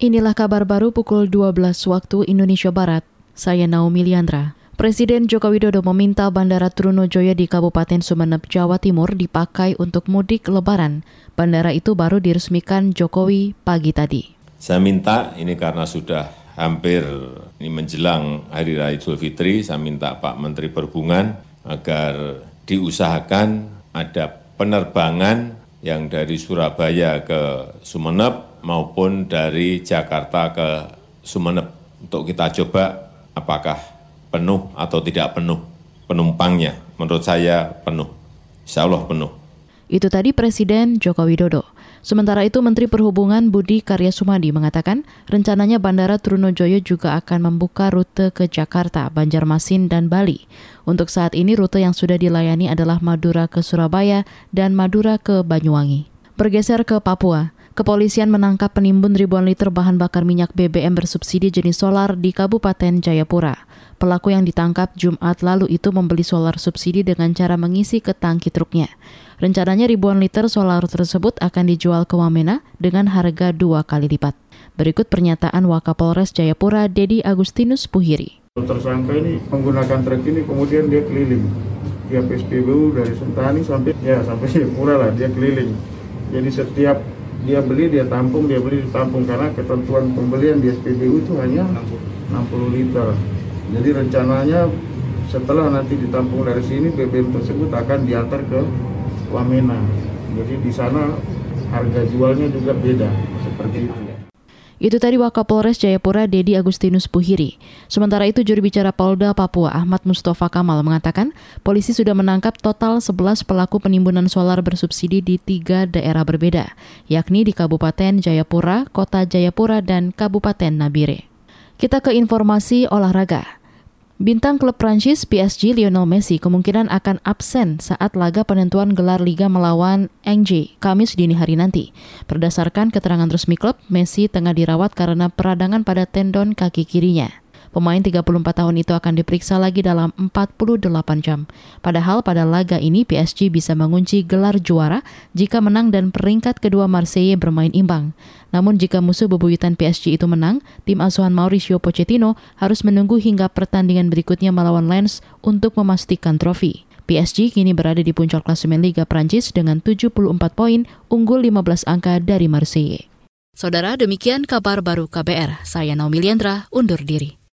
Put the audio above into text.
Inilah kabar baru pukul 12 waktu Indonesia Barat. Saya Naomi Liandra. Presiden Joko Widodo meminta Bandara Trunojoyo di Kabupaten Sumeneb, Jawa Timur dipakai untuk mudik lebaran. Bandara itu baru diresmikan Jokowi pagi tadi. Saya minta ini karena sudah hampir ini menjelang Hari Raya Idul Fitri, saya minta Pak Menteri Perhubungan agar diusahakan ada penerbangan yang dari Surabaya ke Sumeneb maupun dari Jakarta ke Sumeneb. Untuk kita coba apakah penuh atau tidak penuh penumpangnya. Menurut saya penuh. Insya Allah penuh. Itu tadi Presiden Joko Widodo. Sementara itu Menteri Perhubungan Budi Karya Sumadi mengatakan rencananya Bandara Trunojoyo juga akan membuka rute ke Jakarta, Banjarmasin, dan Bali. Untuk saat ini rute yang sudah dilayani adalah Madura ke Surabaya dan Madura ke Banyuwangi. Bergeser ke Papua, Kepolisian menangkap penimbun ribuan liter bahan bakar minyak BBM bersubsidi jenis solar di Kabupaten Jayapura. Pelaku yang ditangkap Jumat lalu itu membeli solar subsidi dengan cara mengisi ke tangki truknya. Rencananya ribuan liter solar tersebut akan dijual ke Wamena dengan harga dua kali lipat. Berikut pernyataan Wakapolres Jayapura, Dedi Agustinus Puhiri. Tersangka ini menggunakan truk ini kemudian dia keliling. Dia PSPBU dari Sentani sampai ya sampai Jayapura lah dia keliling. Jadi setiap dia beli dia tampung dia beli ditampung karena ketentuan pembelian di SPBU itu hanya 60 liter. Jadi rencananya setelah nanti ditampung dari sini BBM tersebut akan diantar ke Wamena. Jadi di sana harga jualnya juga beda. Seperti itu itu tadi Wakapolres Jayapura Dedi Agustinus Puhiri. Sementara itu juru bicara Polda Papua Ahmad Mustafa Kamal mengatakan polisi sudah menangkap total 11 pelaku penimbunan solar bersubsidi di tiga daerah berbeda, yakni di Kabupaten Jayapura, Kota Jayapura, dan Kabupaten Nabire. Kita ke informasi olahraga. Bintang klub Prancis PSG Lionel Messi kemungkinan akan absen saat laga penentuan gelar liga melawan Angers Kamis dini hari nanti. Berdasarkan keterangan resmi klub, Messi tengah dirawat karena peradangan pada tendon kaki kirinya. Pemain 34 tahun itu akan diperiksa lagi dalam 48 jam. Padahal pada laga ini PSG bisa mengunci gelar juara jika menang dan peringkat kedua Marseille bermain imbang. Namun jika musuh bebuyutan PSG itu menang, tim asuhan Mauricio Pochettino harus menunggu hingga pertandingan berikutnya melawan Lens untuk memastikan trofi. PSG kini berada di puncak klasemen Liga Prancis dengan 74 poin, unggul 15 angka dari Marseille. Saudara, demikian kabar baru KBR. Saya Naomi Liandra, undur diri.